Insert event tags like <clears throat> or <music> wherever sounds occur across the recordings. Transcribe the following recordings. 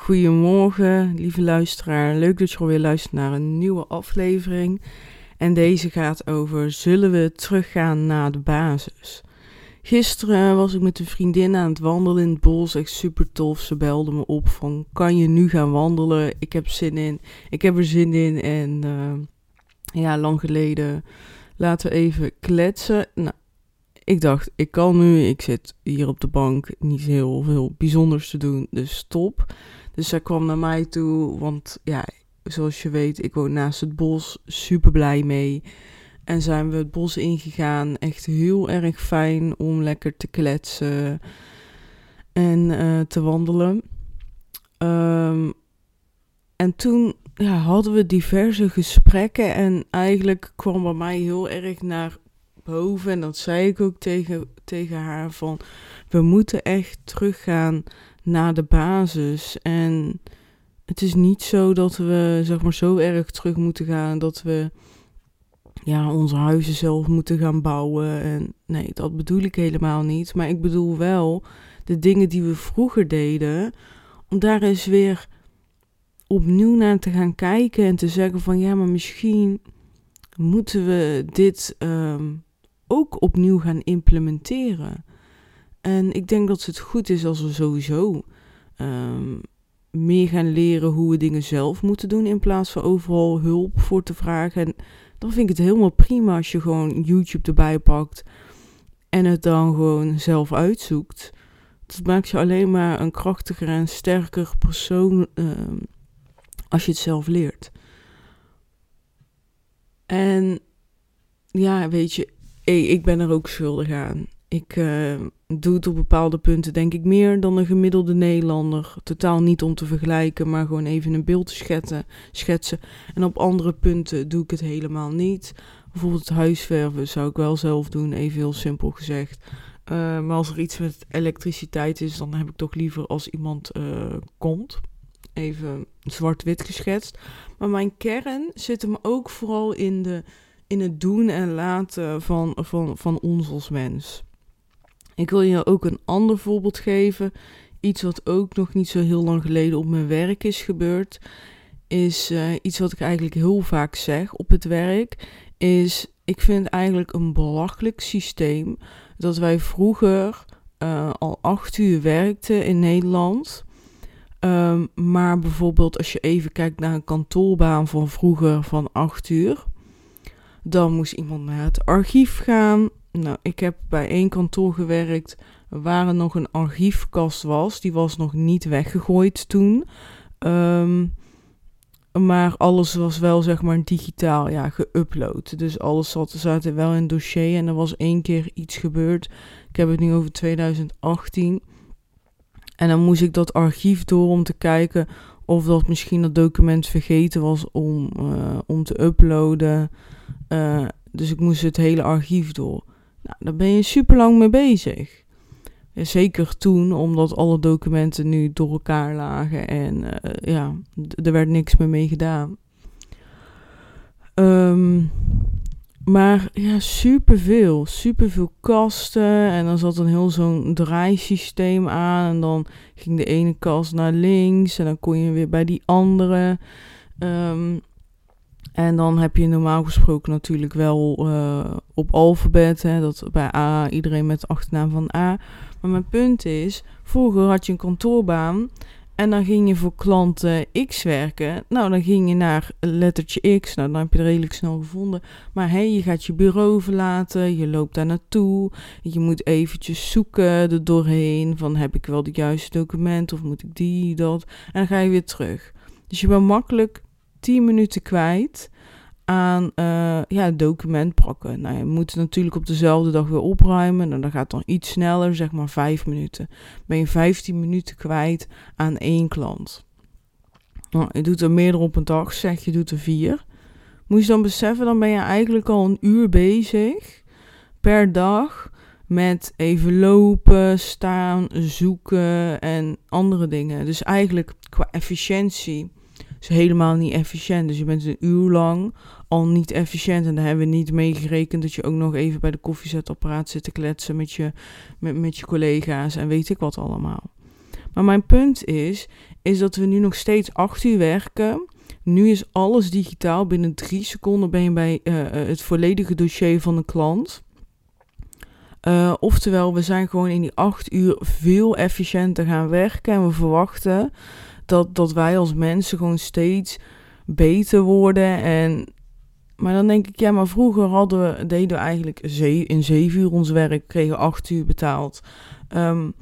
Goedemorgen, lieve luisteraar. Leuk dat je alweer luistert naar een nieuwe aflevering. En deze gaat over: zullen we teruggaan naar de basis? Gisteren was ik met een vriendin aan het wandelen in het bos. Echt super tof. Ze belde me op van: kan je nu gaan wandelen? Ik heb zin in. Ik heb er zin in. En uh, ja, lang geleden. Laten we even kletsen. Nou, ik dacht, ik kan nu. Ik zit hier op de bank. Niet heel veel bijzonders te doen. Dus stop. Dus zij kwam naar mij toe, want ja, zoals je weet, ik woon naast het bos, super blij mee. En zijn we het bos ingegaan, echt heel erg fijn om lekker te kletsen en uh, te wandelen. Um, en toen ja, hadden we diverse gesprekken en eigenlijk kwam bij mij heel erg naar boven. En dat zei ik ook tegen, tegen haar van, we moeten echt teruggaan naar de basis. En het is niet zo dat we zeg maar zo erg terug moeten gaan dat we ja, onze huizen zelf moeten gaan bouwen. En nee, dat bedoel ik helemaal niet. Maar ik bedoel wel de dingen die we vroeger deden, om daar eens weer opnieuw naar te gaan kijken en te zeggen van ja, maar misschien moeten we dit um, ook opnieuw gaan implementeren. En ik denk dat het goed is als we sowieso um, meer gaan leren hoe we dingen zelf moeten doen in plaats van overal hulp voor te vragen. En dan vind ik het helemaal prima als je gewoon YouTube erbij pakt en het dan gewoon zelf uitzoekt. Dat maakt je alleen maar een krachtiger en sterker persoon um, als je het zelf leert. En ja, weet je, ik ben er ook schuldig aan. Ik uh, doe het op bepaalde punten denk ik meer dan een gemiddelde Nederlander. Totaal niet om te vergelijken, maar gewoon even een beeld te schetsen. schetsen. En op andere punten doe ik het helemaal niet. Bijvoorbeeld huisverven zou ik wel zelf doen, even heel simpel gezegd. Uh, maar als er iets met elektriciteit is, dan heb ik toch liever als iemand uh, komt. Even zwart-wit geschetst. Maar mijn kern zit hem ook vooral in, de, in het doen en laten van, van, van ons als mens. Ik wil je ook een ander voorbeeld geven. Iets wat ook nog niet zo heel lang geleden op mijn werk is gebeurd. Is uh, iets wat ik eigenlijk heel vaak zeg op het werk. Is ik vind eigenlijk een belachelijk systeem dat wij vroeger uh, al acht uur werkten in Nederland. Um, maar bijvoorbeeld als je even kijkt naar een kantoorbaan van vroeger van acht uur. Dan moest iemand naar het archief gaan. Nou, ik heb bij één kantoor gewerkt waar er nog een archiefkast was. Die was nog niet weggegooid toen. Um, maar alles was wel zeg maar digitaal ja, geüpload. Dus alles zat, er wel in het dossier. En er was één keer iets gebeurd. Ik heb het nu over 2018. En dan moest ik dat archief door om te kijken of dat misschien dat document vergeten was om, uh, om te uploaden. Uh, dus ik moest het hele archief door. Nou, daar ben je super lang mee bezig. Zeker toen, omdat alle documenten nu door elkaar lagen en uh, ja, er werd niks meer mee gedaan. Um, maar ja, superveel. Superveel kasten. En dan zat een heel zo'n draaisysteem aan. En dan ging de ene kast naar links. En dan kon je weer bij die andere. Um, en dan heb je normaal gesproken natuurlijk wel uh, op alfabet, hè, dat bij A iedereen met de achternaam van A. Maar mijn punt is, vroeger had je een kantoorbaan en dan ging je voor klanten X werken. Nou, dan ging je naar lettertje X. Nou, dan heb je het redelijk snel gevonden. Maar hey, je gaat je bureau verlaten. Je loopt daar naartoe. Je moet eventjes zoeken er doorheen. Van heb ik wel de juiste document of moet ik die, dat. En dan ga je weer terug. Dus je bent makkelijk 10 minuten kwijt aan uh, ja, document pakken. Nou, je moet natuurlijk op dezelfde dag weer opruimen. En dan gaat dan iets sneller, zeg maar 5 minuten. Ben je 15 minuten kwijt aan één klant. Nou, je doet er meerdere op een dag, zeg je doet er vier. Moet je dan beseffen, dan ben je eigenlijk al een uur bezig per dag met even lopen, staan, zoeken en andere dingen. Dus eigenlijk qua efficiëntie is helemaal niet efficiënt. Dus je bent een uur lang al niet efficiënt. En daar hebben we niet mee gerekend dat je ook nog even bij de koffiezetapparaat zit te kletsen met je, met, met je collega's en weet ik wat allemaal. Maar mijn punt is, is dat we nu nog steeds acht uur werken. Nu is alles digitaal. Binnen drie seconden ben je bij uh, het volledige dossier van de klant. Uh, oftewel, we zijn gewoon in die acht uur veel efficiënter gaan werken. En we verwachten dat, dat wij als mensen gewoon steeds beter worden. En, maar dan denk ik, ja, maar vroeger hadden we, deden we eigenlijk in zeven uur ons werk, kregen acht uur betaald. Um,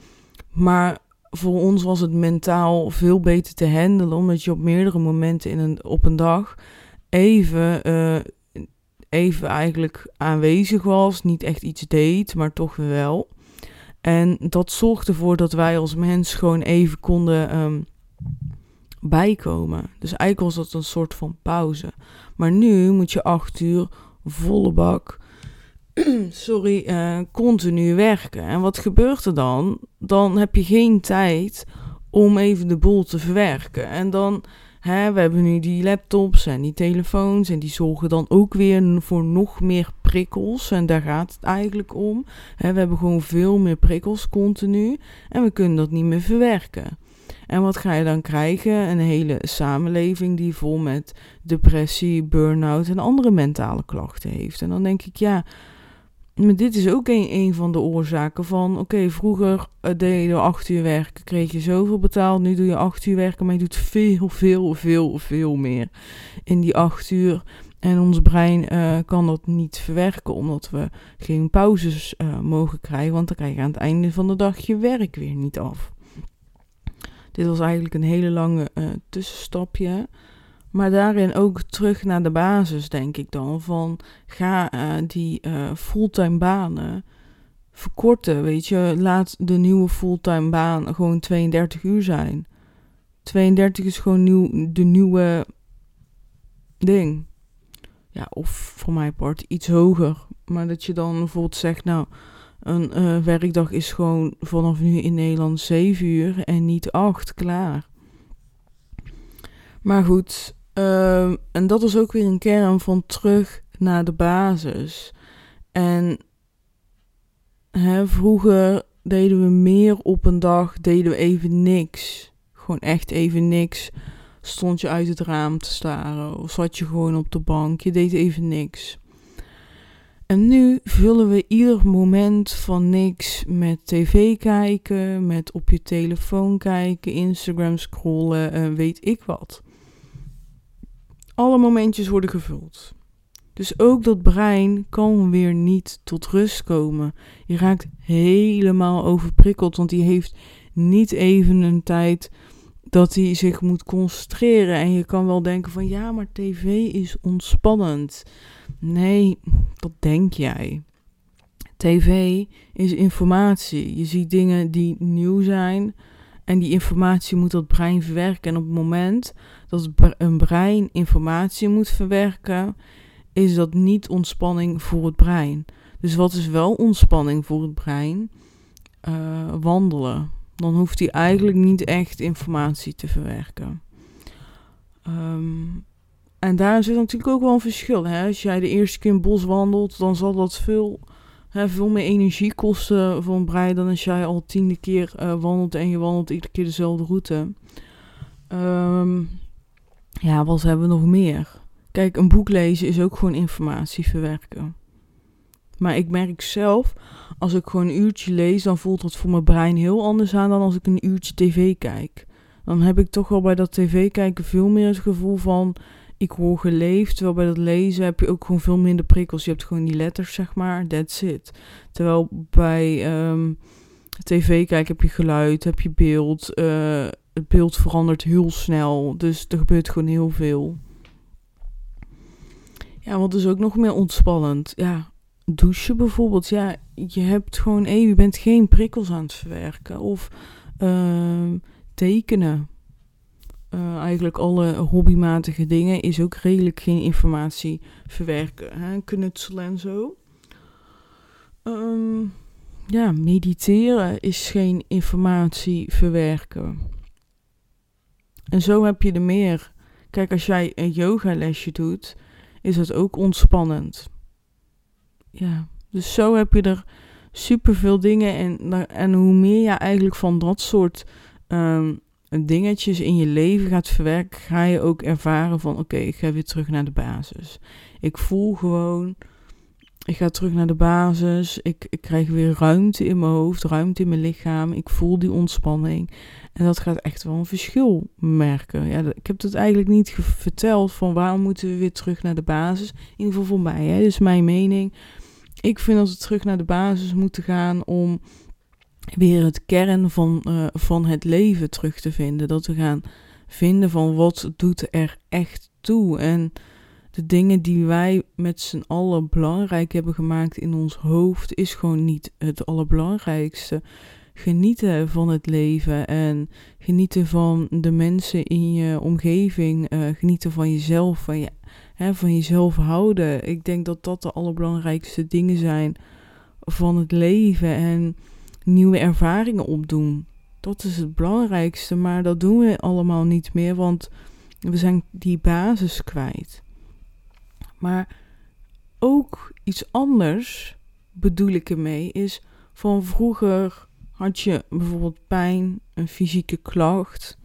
maar voor ons was het mentaal veel beter te handelen, omdat je op meerdere momenten in een, op een dag even, uh, even eigenlijk aanwezig was. Niet echt iets deed, maar toch wel. En dat zorgde ervoor dat wij als mens gewoon even konden um, bijkomen. Dus eigenlijk was dat een soort van pauze. Maar nu moet je acht uur volle bak <clears throat> sorry, uh, continu werken. En wat gebeurt er dan? Dan heb je geen tijd om even de boel te verwerken. En dan, hè, we hebben nu die laptops en die telefoons en die zorgen dan ook weer voor nog meer prikkels. En daar gaat het eigenlijk om. Hè, we hebben gewoon veel meer prikkels continu en we kunnen dat niet meer verwerken. En wat ga je dan krijgen? Een hele samenleving die vol met depressie, burn-out en andere mentale klachten heeft. En dan denk ik, ja, maar dit is ook een, een van de oorzaken van, oké, vroeger uh, deed je acht uur werken, kreeg je zoveel betaald, nu doe je acht uur werken, maar je doet veel, veel, veel, veel meer in die acht uur. En ons brein uh, kan dat niet verwerken, omdat we geen pauzes uh, mogen krijgen, want dan krijg je aan het einde van de dag je werk weer niet af. Dit was eigenlijk een hele lange tussenstapje. Maar daarin ook terug naar de basis, denk ik dan. Van ga uh, die uh, fulltime banen verkorten. Weet je, laat de nieuwe fulltime baan gewoon 32 uur zijn. 32 is gewoon nieuw, de nieuwe ding. Ja, of voor mijn part iets hoger. Maar dat je dan bijvoorbeeld zegt, nou, een uh, werkdag is gewoon vanaf nu in Nederland 7 uur en niet 8, klaar. Maar goed, Uh, en dat is ook weer een kern van terug naar de basis. En hè, vroeger deden we meer op een dag, deden we even niks. Gewoon echt even niks. Stond je uit het raam te staren of zat je gewoon op de bank. Je deed even niks. En nu vullen we ieder moment van niks met tv kijken, met op je telefoon kijken, Instagram scrollen en weet ik wat alle momentjes worden gevuld. Dus ook dat brein kan weer niet tot rust komen. Je raakt helemaal overprikkeld, want die heeft niet even een tijd dat hij zich moet concentreren. En je kan wel denken van ja, maar tv is ontspannend. Nee, dat denk jij. TV is informatie. Je ziet dingen die nieuw zijn. En die informatie moet dat brein verwerken. En op het moment dat een brein informatie moet verwerken, is dat niet ontspanning voor het brein. Dus wat is wel ontspanning voor het brein? Uh, wandelen. Dan hoeft hij eigenlijk niet echt informatie te verwerken. Um, en daar zit natuurlijk ook wel een verschil. Hè? Als jij de eerste keer in het bos wandelt, dan zal dat veel, hè, veel meer energie kosten voor een brein dan als jij al tiende keer uh, wandelt en je wandelt iedere keer dezelfde route. Um, ja, wat hebben we nog meer? Kijk, een boek lezen is ook gewoon informatie verwerken. Maar ik merk zelf, als ik gewoon een uurtje lees, dan voelt dat voor mijn brein heel anders aan dan als ik een uurtje tv kijk. Dan heb ik toch wel bij dat tv kijken veel meer het gevoel van ik word geleefd. Terwijl bij dat lezen heb je ook gewoon veel minder prikkels. Je hebt gewoon die letters, zeg maar, that's it. Terwijl bij um, tv kijken heb je geluid, heb je beeld, uh, het beeld verandert heel snel. Dus er gebeurt gewoon heel veel. Ja, wat is ook nog meer ontspannend? Ja, douchen bijvoorbeeld. Ja, je hebt gewoon even, je bent geen prikkels aan het verwerken. Of uh, tekenen. uh, eigenlijk alle hobbymatige dingen is ook redelijk geen informatie verwerken. Hè? Knutselen en zo. Um, ja, mediteren is geen informatie verwerken. En zo heb je er meer. Kijk, als jij een yogalesje doet, is dat ook ontspannend. Ja, dus zo heb je er superveel dingen. En, en hoe meer je eigenlijk van dat soort um, dingetjes in je leven gaat verwerken, ga je ook ervaren van oké, ik ga weer terug naar de basis. Ik voel gewoon, ik ga terug naar de basis. Ik, ik krijg weer ruimte in mijn hoofd, ruimte in mijn lichaam. Ik voel die ontspanning. En dat gaat echt wel een verschil merken. Ja, ik heb het eigenlijk niet verteld van waarom moeten we weer terug naar de basis. In ieder geval voor mij, hè. is mijn mening. Ik vind dat we terug naar de basis moeten gaan om weer het kern van, uh, van het leven terug te vinden. Dat we gaan vinden van wat doet er echt toe. En de dingen die wij met z'n allen belangrijk hebben gemaakt in ons hoofd, is gewoon niet het allerbelangrijkste. Genieten van het leven en genieten van de mensen in je omgeving, uh, genieten van jezelf, van, je, van jezelf houden. Ik denk dat dat de allerbelangrijkste dingen zijn van het leven en nieuwe ervaringen opdoen. Dat is het belangrijkste, maar dat doen we allemaal niet meer, want we zijn die basis kwijt. Maar ook iets anders bedoel ik ermee is van vroeger had je bijvoorbeeld pijn, een fysieke klacht.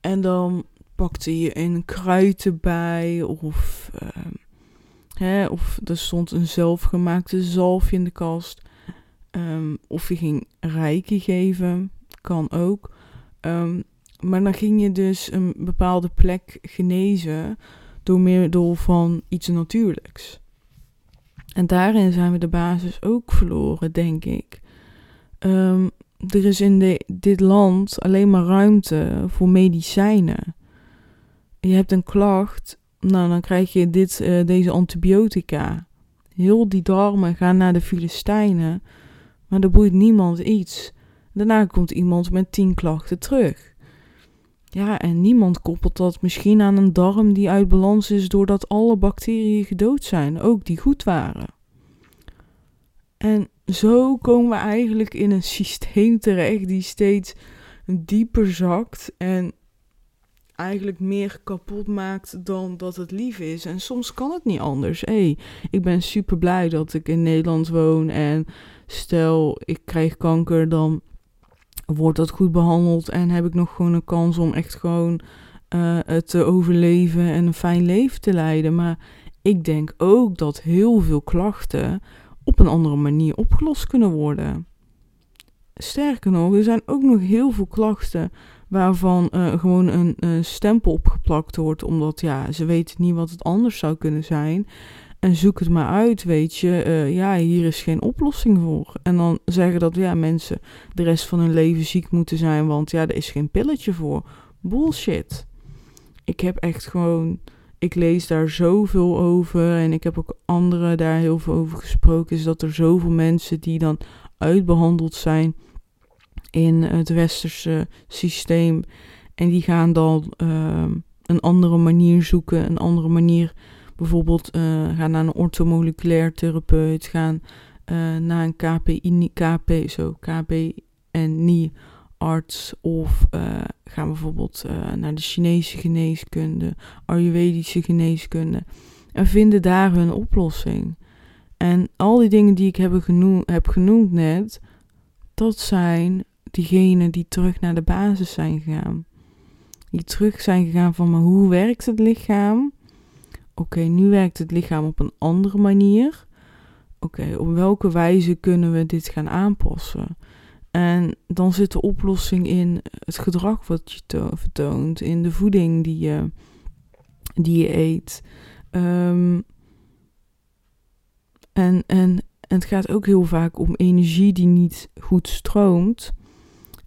En dan pakte je een kruid erbij of, uh, hè, of er stond een zelfgemaakte zalfje in de kast. Um, of je ging rijken geven, kan ook. Um, maar dan ging je dus een bepaalde plek genezen door middel van iets natuurlijks. En daarin zijn we de basis ook verloren, denk ik. Er is in dit land alleen maar ruimte voor medicijnen. Je hebt een klacht, nou dan krijg je dit, uh, deze antibiotica. Heel die darmen gaan naar de Filistijnen, maar er boeit niemand iets. Daarna komt iemand met tien klachten terug. Ja, en niemand koppelt dat misschien aan een darm die uit balans is doordat alle bacteriën gedood zijn, ook die goed waren. En zo komen we eigenlijk in een systeem terecht die steeds dieper zakt en eigenlijk meer kapot maakt dan dat het lief is. En soms kan het niet anders. Hey, ik ben super blij dat ik in Nederland woon en stel ik krijg kanker, dan wordt dat goed behandeld en heb ik nog gewoon een kans om echt gewoon uh, te overleven en een fijn leven te leiden. Maar ik denk ook dat heel veel klachten op een andere manier opgelost kunnen worden. Sterker nog, er zijn ook nog heel veel klachten waarvan uh, gewoon een, een stempel opgeplakt wordt, omdat ja, ze weten niet wat het anders zou kunnen zijn. En zoek het maar uit, weet je. Uh, ja, hier is geen oplossing voor. En dan zeggen dat ja, mensen de rest van hun leven ziek moeten zijn, want ja, er is geen pilletje voor. Bullshit. Ik heb echt gewoon. Ik lees daar zoveel over en ik heb ook anderen daar heel veel over gesproken. Is dat er zoveel mensen die dan uitbehandeld zijn in het westerse systeem. En die gaan dan uh, een andere manier zoeken, een andere manier bijvoorbeeld uh, gaan naar een orthomoleculair therapeut, gaan uh, naar een KPI, KP, zo, KB en NI arts of uh, gaan bijvoorbeeld naar de Chinese geneeskunde, Ayurvedische geneeskunde en vinden daar hun oplossing. En al die dingen die ik heb genoemd, heb genoemd net, dat zijn diegenen die terug naar de basis zijn gegaan. Die terug zijn gegaan van maar hoe werkt het lichaam? Oké, nu werkt het lichaam op een andere manier. Oké, op welke wijze kunnen we dit gaan aanpassen? En dan zit de oplossing in het gedrag wat je vertoont, in de voeding die je, die eet. En, en, en het gaat ook heel vaak om energie die niet goed stroomt.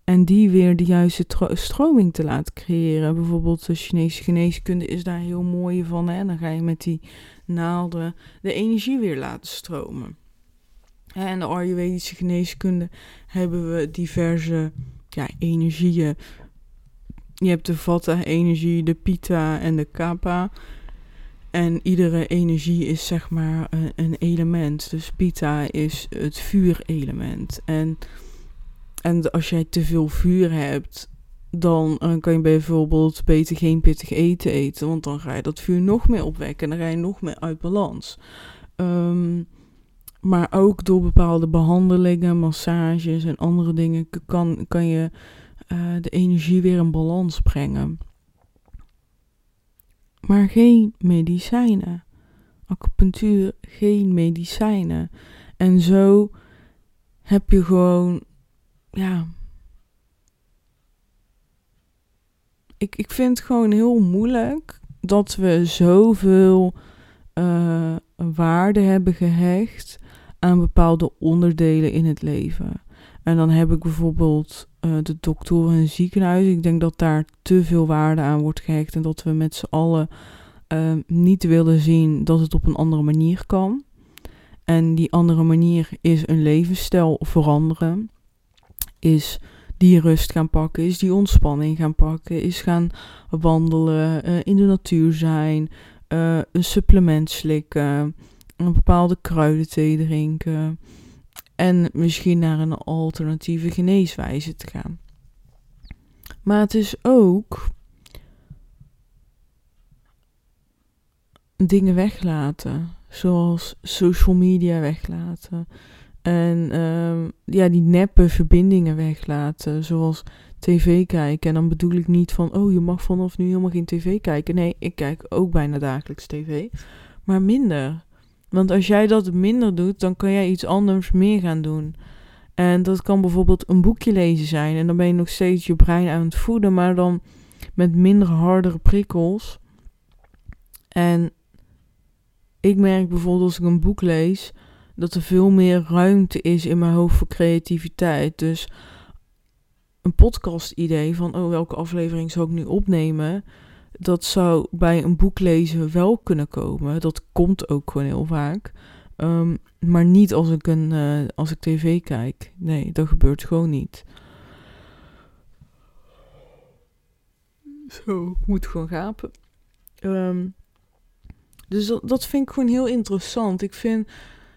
En die weer de juiste stroming te laten creëren. Bijvoorbeeld de Chinese geneeskunde is daar heel mooi van. Hè? Dan ga je met die naalden de energie weer laten stromen. En de Ayurvedische geneeskunde hebben we diverse ja, energieën je hebt de vata-energie, de pita en de kapha. En iedere energie is zeg maar een, element. Dus pita is het vuurelement. En, en als jij te veel vuur hebt, dan uh, kan je bijvoorbeeld beter geen pittig eten eten. Want dan ga je dat vuur nog meer opwekken en dan ga je nog meer uit balans. Ehm, maar ook door bepaalde behandelingen, massages en andere dingen kan, kan je uh, de energie weer in balans brengen. Maar geen medicijnen. Acupunctuur, geen medicijnen. En zo heb je gewoon, ja. Ik, ik vind het gewoon heel moeilijk dat we zoveel uh, waarde hebben gehecht aan bepaalde onderdelen in het leven. En dan heb ik bijvoorbeeld uh, de doktoren en ziekenhuizen. Ik denk dat daar te veel waarde aan wordt gehecht en dat we met z'n allen uh, niet willen zien dat het op een andere manier kan. En die andere manier is een levensstijl veranderen. Is die rust gaan pakken, is die ontspanning gaan pakken, is gaan wandelen, uh, in de natuur zijn, uh, een supplement slikken, een bepaalde kruidenthee drinken en misschien naar een alternatieve geneeswijze te gaan. Maar het is ook dingen weglaten, zoals social media weglaten. En um, ja, die neppe verbindingen weglaten, zoals tv kijken. En dan bedoel ik niet van, oh, je mag vanaf nu helemaal geen tv kijken. Nee, ik kijk ook bijna dagelijks tv, maar minder. Want als jij dat minder doet, dan kan jij iets anders meer gaan doen. En dat kan bijvoorbeeld een boekje lezen zijn. En dan ben je nog steeds je brein aan het voeden, maar dan met minder hardere prikkels. En ik merk bijvoorbeeld als ik een boek lees, dat er veel meer ruimte is in mijn hoofd voor creativiteit. Dus een podcast-idee van, oh, welke aflevering zou ik nu opnemen? dat zou bij een boek lezen wel kunnen komen. Dat komt ook gewoon heel vaak. Um, maar niet als ik, een, uh, als ik tv kijk. Nee, dat gebeurt gewoon niet. Zo, ik moet gewoon gapen. Um, dus dat, dat vind ik gewoon heel interessant. Ik vind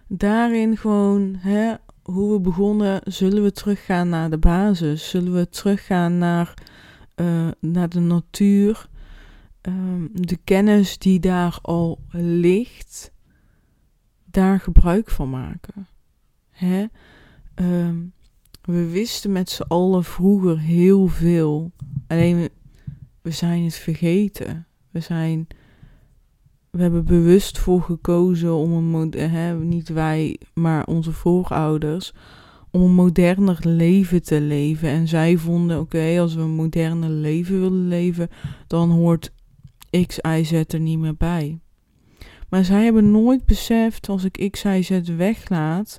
daarin gewoon, hè, hoe we begonnen, zullen we teruggaan naar de basis? Zullen we teruggaan naar, uh, naar de natuur? um, de kennis die daar al ligt, daar gebruik van maken. Hè? Um, we wisten met z'n allen vroeger heel veel. Alleen we zijn het vergeten. We zijn. We hebben bewust voor gekozen om een niet wij, maar onze voorouders, om een moderner leven te leven. En zij vonden: oké, als we een moderner leven willen leven, dan hoort X, Y, Z er niet meer bij. Maar zij hebben nooit beseft, als ik X, Y, Z weglaat,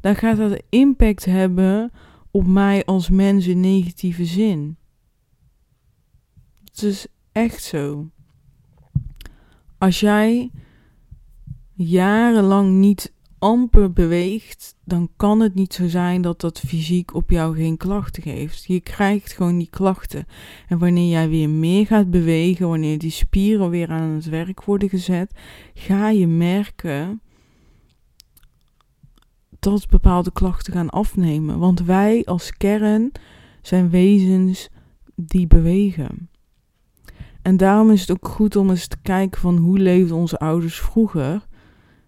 dan gaat dat impact hebben op mij als mens in negatieve zin. Het is echt zo. Als jij jarenlang niet amper beweegt, dan kan het niet zo zijn dat dat fysiek op jou geen klachten geeft. Je krijgt gewoon die klachten. En wanneer jij weer meer gaat bewegen, wanneer die spieren weer aan het werk worden gezet, ga je merken dat bepaalde klachten gaan afnemen. Want wij als kern zijn wezens die bewegen. En daarom is het ook goed om eens te kijken van hoe leefden onze ouders vroeger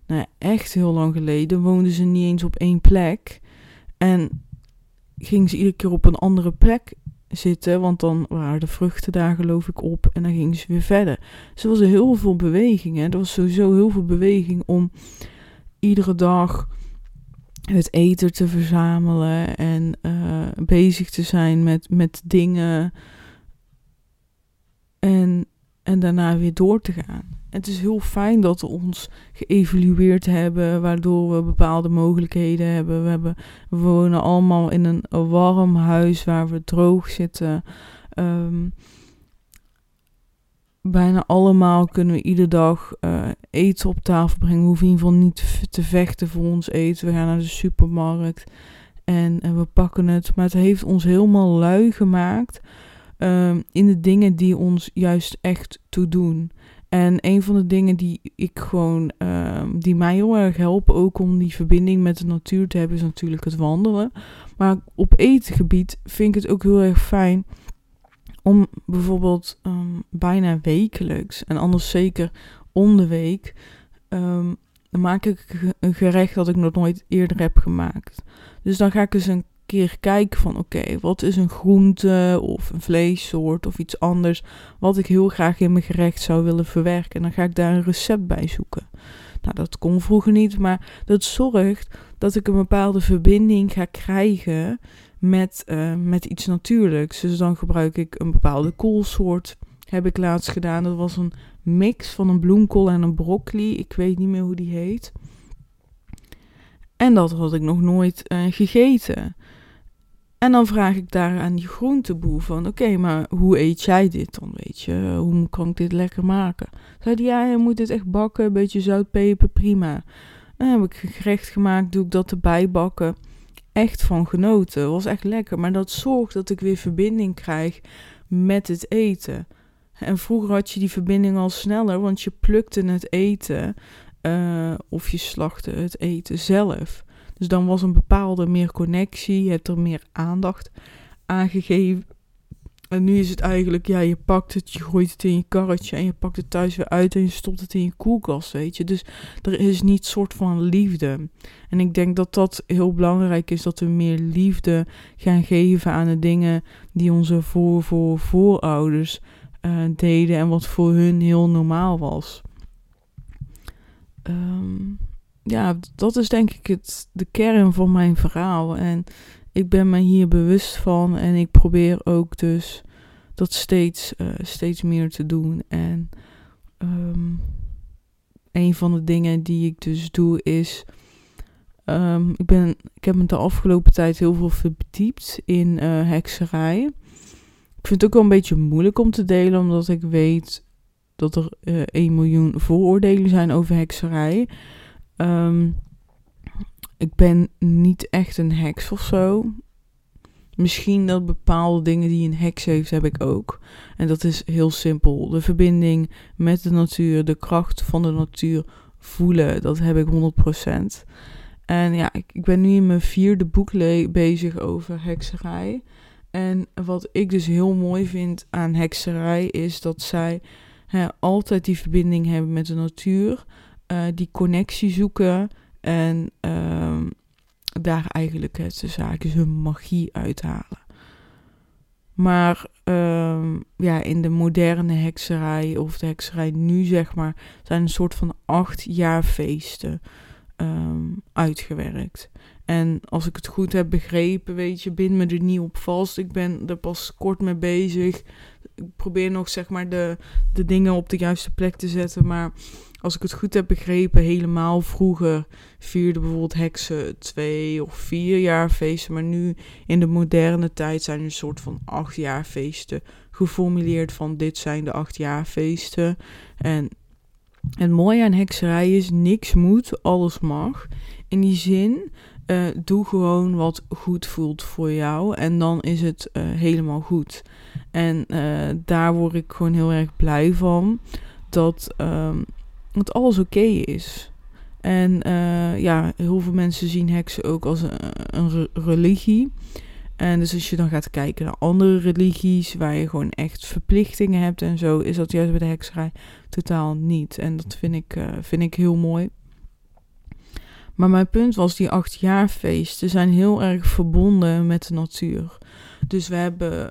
nou, echt heel lang geleden woonden ze niet eens op één plek. En gingen ze iedere keer op een andere plek zitten, want dan waren de vruchten daar geloof ik op en dan gingen ze weer verder. Dus er was heel veel beweging. Hè? Er was sowieso heel veel beweging om iedere dag het eten te verzamelen en uh, bezig te zijn met, met dingen en, en daarna weer door te gaan het is heel fijn dat we ons geëvalueerd hebben, waardoor we bepaalde mogelijkheden hebben. We, hebben, we wonen allemaal in een warm huis waar we droog zitten. Um, bijna allemaal kunnen we iedere dag uh, eten op tafel brengen. We hoeven in ieder geval niet te vechten voor ons eten. We gaan naar de supermarkt en, en we pakken het. Maar het heeft ons helemaal lui gemaakt ehm, in de dingen die ons juist echt toe doen. En een van de dingen die ik gewoon, ehm, die mij heel erg helpen, ook om die verbinding met de natuur te hebben, is natuurlijk het wandelen. Maar op etengebied vind ik het ook heel erg fijn om bijvoorbeeld ehm, bijna wekelijks, en anders zeker om de week, dan maak ik een gerecht dat ik nog nooit eerder heb gemaakt. Dus dan ga ik eens een keer kijken van oké, wat is een groente of een vleessoort of iets anders wat ik heel graag in mijn gerecht zou willen verwerken. En dan ga ik daar een recept bij zoeken. Nou, dat kon vroeger niet, maar dat zorgt dat ik een bepaalde verbinding ga krijgen met, uh, met iets natuurlijks. Dus dan gebruik ik een bepaalde koolsoort. Heb ik laatst gedaan. Dat was een mix van een bloemkool en een broccoli. Ik weet niet meer hoe die heet. En dat had ik nog nooit uh, gegeten. En dan vraag ik daar aan die groenteboer van, oké, maar hoe eet jij dit dan, weet je? Hoe kan ik dit lekker maken? Zei hij, ja, je moet dit echt bakken, een beetje zout, peper, prima. dan heb ik gerecht gemaakt, doe ik dat erbij bakken. Echt van genoten, was echt lekker. Maar dat zorgt dat ik weer verbinding krijg met het eten. En vroeger had je die verbinding al sneller, want je plukte het eten uh, of je slachtte het eten zelf. Dus dan was een bepaalde meer connectie, je hebt er meer aandacht aan gegeven. En nu is het eigenlijk, ja, je pakt het, je gooit het in je karretje en je pakt het thuis weer uit en je stopt het in je koelkast, weet je. Dus er is niet soort van liefde. En ik denk dat dat heel belangrijk is, dat we meer liefde gaan geven aan de dingen die onze voor, voor voorouders uh, deden en wat voor hun heel normaal was. Um, ja, dat is denk ik het, de kern van mijn verhaal. En ik ben me hier bewust van en ik probeer ook dus dat steeds, uh, steeds meer te doen. En um, een van de dingen die ik dus doe is. Um, ik, ben, ik heb me de afgelopen tijd heel veel verdiept in uh, hekserij. Ik vind het ook wel een beetje moeilijk om te delen, omdat ik weet dat er uh, eh, 1 miljoen vooroordelen zijn over hekserij. Um, ik ben niet echt een heks of zo. Misschien dat bepaalde dingen die een heks heeft, heb ik ook. En dat is heel simpel. De verbinding met de natuur, de kracht van de natuur voelen, dat heb ik 100%. En ja, ik, ik ben nu in mijn vierde boek bezig over hekserij. En wat ik dus heel mooi vind aan hekserij is dat zij hè, altijd die verbinding hebben met de natuur. Uh, die connectie zoeken en uh, daar eigenlijk het de zaken hun magie uithalen. Maar uh, ja, in de moderne hekserij, of de hekserij nu zeg maar, zijn een soort van acht jaar feesten um, uitgewerkt. En als ik het goed heb begrepen, weet je, bind me er niet op vast. Ik ben er pas kort mee bezig. Ik probeer nog zeg maar de, de dingen op de juiste plek te zetten. Maar als ik het goed heb begrepen, helemaal vroeger vierden bijvoorbeeld heksen twee of vier jaar feesten. Maar nu in de moderne tijd zijn er een soort van acht jaar feesten geformuleerd van dit zijn de acht jaar feesten. En het mooie aan hekserij is, niks moet, alles mag. In die zin, uh, doe gewoon wat goed voelt voor jou en dan is het uh, helemaal goed. En uh, daar word ik gewoon heel erg blij van, dat, um, dat alles oké is. En ja, heel veel mensen zien heksen ook als een, religie. En dus als je dan gaat kijken naar andere religies, waar je gewoon echt verplichtingen hebt en zo, is dat juist bij de hekserij totaal niet. En dat vind ik, uh, vind ik heel mooi. Maar mijn punt was, die acht jaar feesten zijn heel erg verbonden met de natuur. Dus we hebben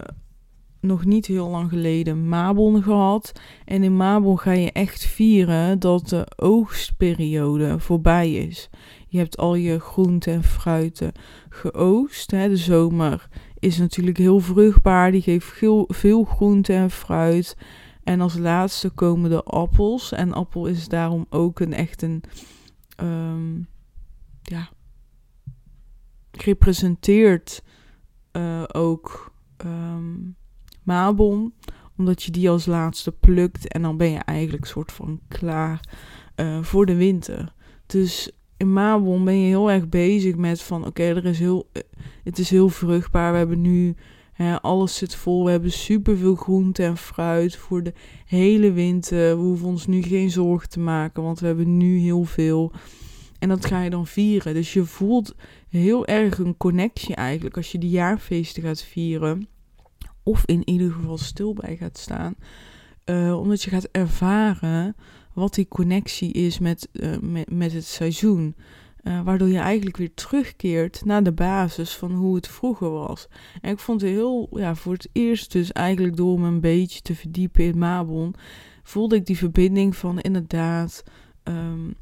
nog niet heel lang geleden Mabon gehad. En in Mabon ga je echt vieren dat de oogstperiode voorbij is. Je hebt al je groenten en fruiten geoogst. Hè. De zomer is natuurlijk heel vruchtbaar. Die geeft veel, veel groente en fruit. En als laatste komen de appels. En appel is daarom ook een echt een. Um, ja. Representeert uh, ook um, Mabon. Omdat je die als laatste plukt. En dan ben je eigenlijk soort van klaar uh, voor de winter. Dus in Mabon ben je heel erg bezig met van oké, er is heel, het is heel vruchtbaar. We hebben nu alles zit vol. We hebben superveel groente en fruit voor de hele winter. We hoeven ons nu geen zorgen te maken, want we hebben nu heel veel. En dat ga je dan vieren. Dus je voelt heel erg een connectie eigenlijk als je die jaarfeesten gaat vieren. Of in ieder geval stil bij gaat staan. Uh, omdat je gaat ervaren wat die connectie is met, uh, met, met het seizoen. Uh, waardoor je eigenlijk weer terugkeert naar de basis van hoe het vroeger was. En ik vond het heel, ja, voor het eerst dus eigenlijk door me een beetje te verdiepen in Mabon, voelde ik die verbinding van inderdaad, um,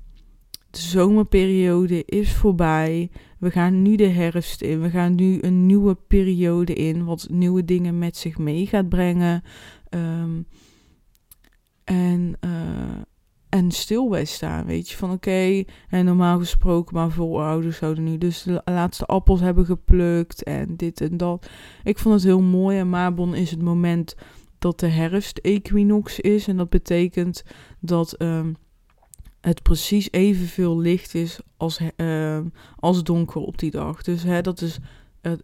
de zomerperiode is voorbij. We gaan nu de herfst in. We gaan nu een nieuwe periode in, wat nieuwe dingen met zich mee gaat brengen. Um, en, uh, en stil bij staan, weet je. Van oké, en normaal gesproken, maar veel ouders zouden nu dus de laatste appels hebben geplukt en dit en dat. Ik vond het heel mooi en Mabon is het moment dat de herfst-equinox is. En dat betekent dat um, het precies evenveel licht is als, uh, als donker op die dag. Dus hè, dat is,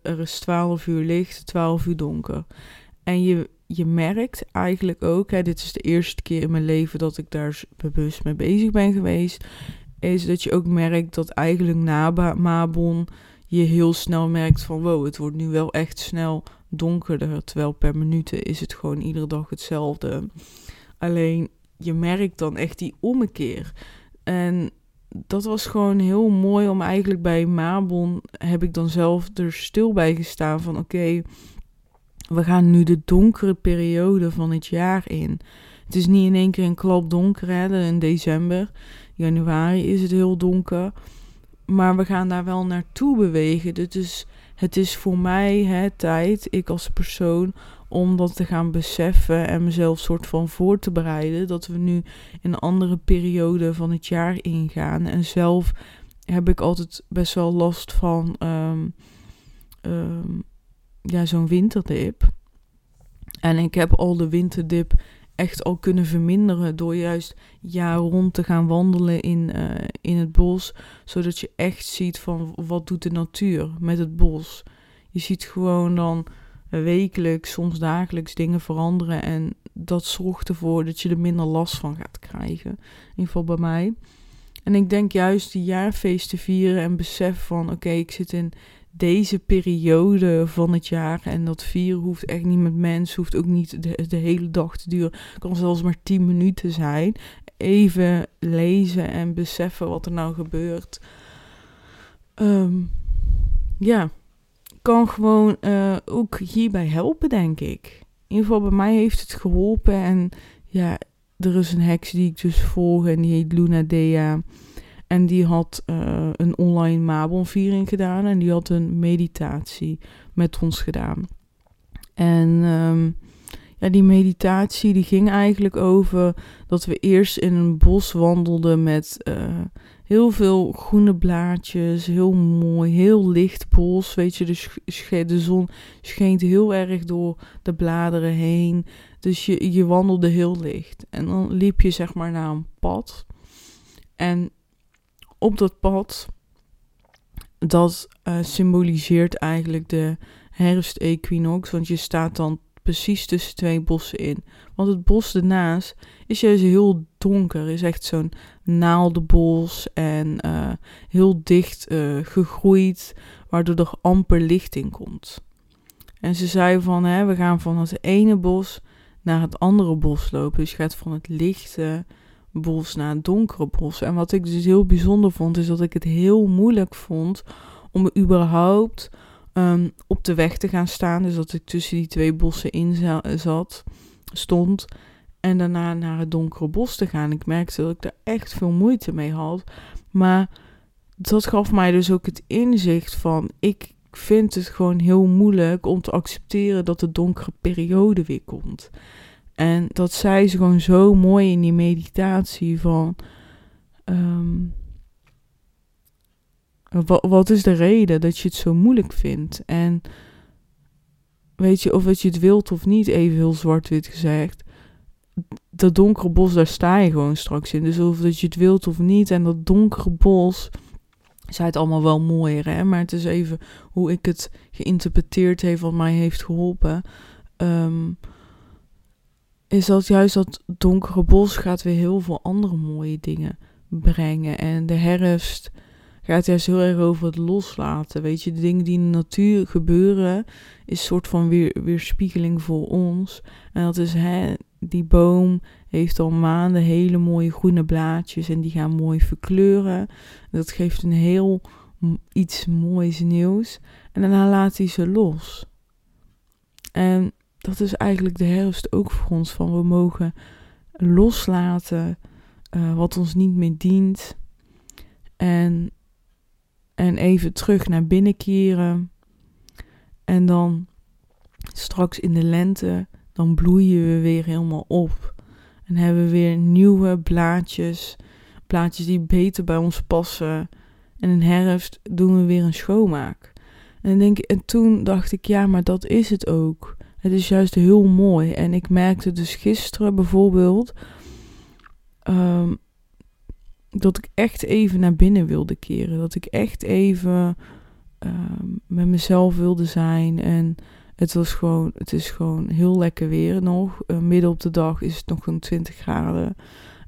er is 12 uur licht, 12 uur donker. En je, je merkt eigenlijk ook, hè, dit is de eerste keer in mijn leven dat ik daar bewust mee bezig ben geweest, is dat je ook merkt dat eigenlijk na Mabon je heel snel merkt van wow, het wordt nu wel echt snel donkerder, terwijl per minuut is het gewoon iedere dag hetzelfde. Alleen je merkt dan echt die ommekeer. En dat was gewoon heel mooi om eigenlijk bij Mabon heb ik dan zelf er stil bij gestaan van oké, we gaan nu de donkere periode van het jaar in. Het is niet in één keer een klap donker, hè, in december, januari is het heel donker. Maar we gaan daar wel naartoe bewegen. Dus het is voor mij hè, tijd, ik als persoon, om dat te gaan beseffen en mezelf soort van voor te bereiden. Dat we nu in een andere periode van het jaar ingaan. En zelf heb ik altijd best wel last van um, um, ja, zo'n winterdip. En ik heb al de winterdip echt al kunnen verminderen door juist jaar rond te gaan wandelen in, uh, in het bos. Zodat je echt ziet van wat doet de natuur met het bos. Je ziet gewoon dan wekelijks, soms dagelijks dingen veranderen. En dat zorgt ervoor dat je er minder last van gaat krijgen. In ieder geval bij mij. En ik denk juist die jaarfeesten vieren en besef van oké, ik zit in deze periode van het jaar. En dat vieren hoeft echt niet met mensen, hoeft ook niet de, hele dag te duren. Kan zelfs maar 10 minuten zijn. Even lezen en beseffen wat er nou gebeurt. Um, ja, kan gewoon uh, ook hierbij helpen, denk ik. In ieder geval bij mij heeft het geholpen. En ja, er is een heks die ik dus volg en die heet Luna Dea. En die had uh, een online Mabonviering gedaan en die had een meditatie met ons gedaan. En um, ja, die meditatie die ging eigenlijk over dat we eerst in een bos wandelden met uh, heel veel groene blaadjes, heel mooi, heel licht bos. Weet je, de, de zon scheen heel erg door de bladeren heen. Dus je, je wandelde heel licht. En dan liep je zeg maar naar een pad. En op dat pad, dat uh, symboliseert eigenlijk de herfstequinox. Want je staat dan precies tussen twee bossen in. Want het bos ernaast is juist heel donker. Is echt zo'n naaldenbos en uh, heel dicht uh, gegroeid. Waardoor er amper licht in komt. En ze zei van, hè, we gaan van het ene bos naar het andere bos lopen. Dus je gaat van het lichte bos naar het donkere bos. En wat ik dus heel bijzonder vond, is dat ik het heel moeilijk vond om überhaupt um, op de weg te gaan staan. Dus dat ik tussen die twee bossen in zat, stond. En daarna naar het donkere bos te gaan. Ik merkte dat ik daar echt veel moeite mee had. Maar dat gaf mij dus ook het inzicht van: ik vind het gewoon heel moeilijk om te accepteren dat de donkere periode weer komt. En dat zei ze gewoon zo mooi in die meditatie van... Um, wat, wat is de reden dat je het zo moeilijk vindt? En weet je, of dat je het wilt of niet, even heel zwart-wit gezegd. Dat donkere bos, daar sta je gewoon straks in. Dus of dat je het wilt of niet. En dat donkere bos, Zij het allemaal wel mooier, hè? maar het is even hoe ik het geïnterpreteerd heeft, wat mij heeft geholpen. Ehm, is dat juist dat donkere bos gaat weer heel veel andere mooie dingen brengen. En de herfst gaat juist heel erg over het loslaten. Weet je, de dingen die in de natuur gebeuren, is een soort van weer, weerspiegeling voor ons. En dat is, hè, die boom heeft al maanden hele mooie groene blaadjes en die gaan mooi verkleuren. Dat geeft een heel iets moois nieuws. En daarna laat hij ze los. En dat is eigenlijk de herfst ook voor ons. Van we mogen loslaten uh, wat ons niet meer dient. En, en even terug naar binnen keren. En dan straks in de lente, dan bloeien we weer helemaal op. En hebben we weer nieuwe blaadjes. Blaadjes die beter bij ons passen. En in herfst doen we weer een schoonmaak. En, denk, en toen dacht ik, ja, maar dat is het ook. Het is juist heel mooi. En ik merkte dus gisteren bijvoorbeeld um, dat ik echt even naar binnen wilde keren. Dat ik echt even um, met mezelf wilde zijn. En het was gewoon, het is gewoon heel lekker weer nog. Uh, midden op de dag is het nog een 20 graden.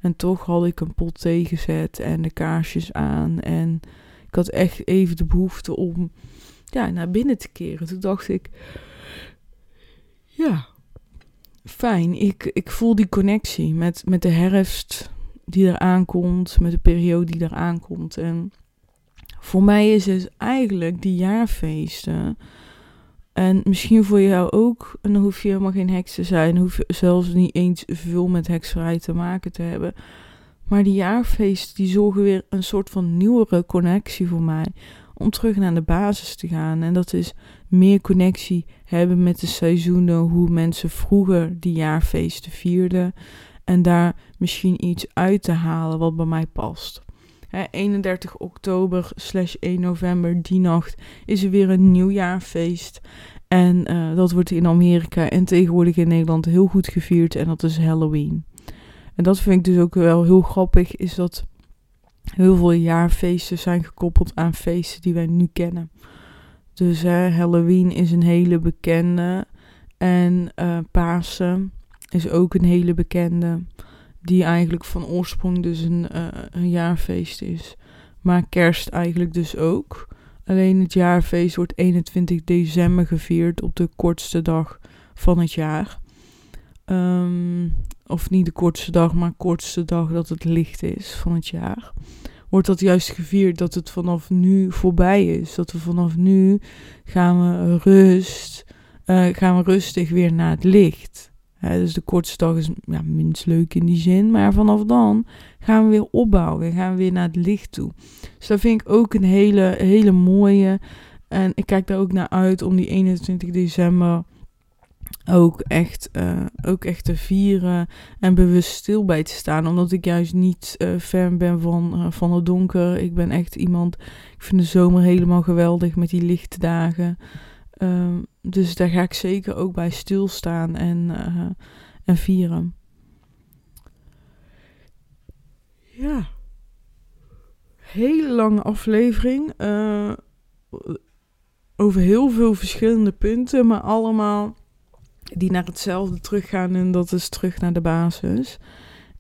En toch had ik een pot thee gezet en de kaarsjes aan. En ik had echt even de behoefte om ja, naar binnen te keren. Toen dacht ik, ja, fijn. Ik, ik voel die connectie met, met de herfst die eraan komt, met de periode die eraan komt. En voor mij is het eigenlijk die jaarfeesten. En misschien voor jou ook. En dan hoef je helemaal geen heks te zijn. Hoef je zelfs niet eens veel met hekserij te maken te hebben. Maar die jaarfeesten die zorgen weer een soort van nieuwere connectie voor mij. Om terug naar de basis te gaan. En dat is meer connectie hebben met de seizoenen. Hoe mensen vroeger die jaarfeesten vierden. En daar misschien iets uit te halen wat bij mij past. 31 oktober slash 1 november, die nacht, is er weer een nieuwjaarfeest. En uh, dat wordt in Amerika en tegenwoordig in Nederland heel goed gevierd. En dat is Halloween. En dat vind ik dus ook wel heel grappig, is dat heel veel jaarfeesten zijn gekoppeld aan feesten die wij nu kennen. Dus Halloween is een hele bekende. En uh, Pasen is ook een hele bekende. Die eigenlijk van oorsprong dus een, uh, een jaarfeest is. Maar kerst eigenlijk dus ook. Alleen het jaarfeest wordt 21 december gevierd op de kortste dag van het jaar. Um, of niet de kortste dag, maar kortste dag dat het licht is van het jaar. Wordt dat juist gevierd dat het vanaf nu voorbij is. Dat we vanaf nu gaan we rust, uh, gaan we rustig weer naar het licht dus de kortste dag is ja, minst leuk in die zin. Maar vanaf dan gaan we weer opbouwen. Gaan we weer naar het licht toe. Dus dat vind ik ook een hele, hele mooie. En ik kijk daar ook naar uit om die 21 december ook echt, uh, ook echt te vieren en bewust stil bij te staan. Omdat ik juist niet uh, fan ben van, uh, van het donker. Ik ben echt iemand, ik vind de zomer helemaal geweldig met die lichte dagen. Um, dus daar ga ik zeker ook bij stilstaan en, uh, en vieren. Ja. Hele lange aflevering. Uh, over heel veel verschillende punten, maar allemaal die naar hetzelfde teruggaan. En dat is terug naar de basis.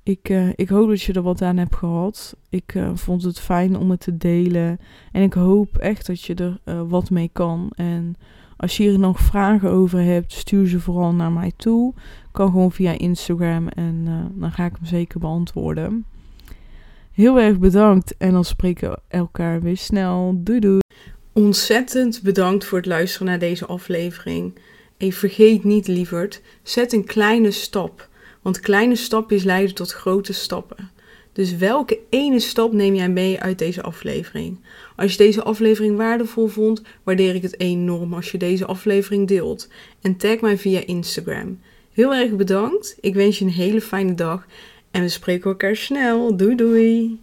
Ik, uh, ik hoop dat je er wat aan hebt gehad. Ik vond het fijn om het te delen. En ik hoop echt dat je er wat mee kan. En als je hier nog vragen over hebt, stuur ze vooral naar mij toe. Kan gewoon via Instagram en uh, dan ga ik hem zeker beantwoorden. Heel erg bedankt en dan spreken we elkaar weer snel. Doei doei. Ontzettend bedankt voor het luisteren naar deze aflevering. En vergeet niet, lieverd, zet een kleine stap. Want kleine stapjes leiden tot grote stappen. Dus welke ene stap neem jij mee uit deze aflevering? Als je deze aflevering waardevol vond, waardeer ik het enorm als je deze aflevering deelt. En tag mij via Instagram. Heel erg bedankt. Ik wens je een hele fijne dag. En we spreken elkaar snel. Doei doei.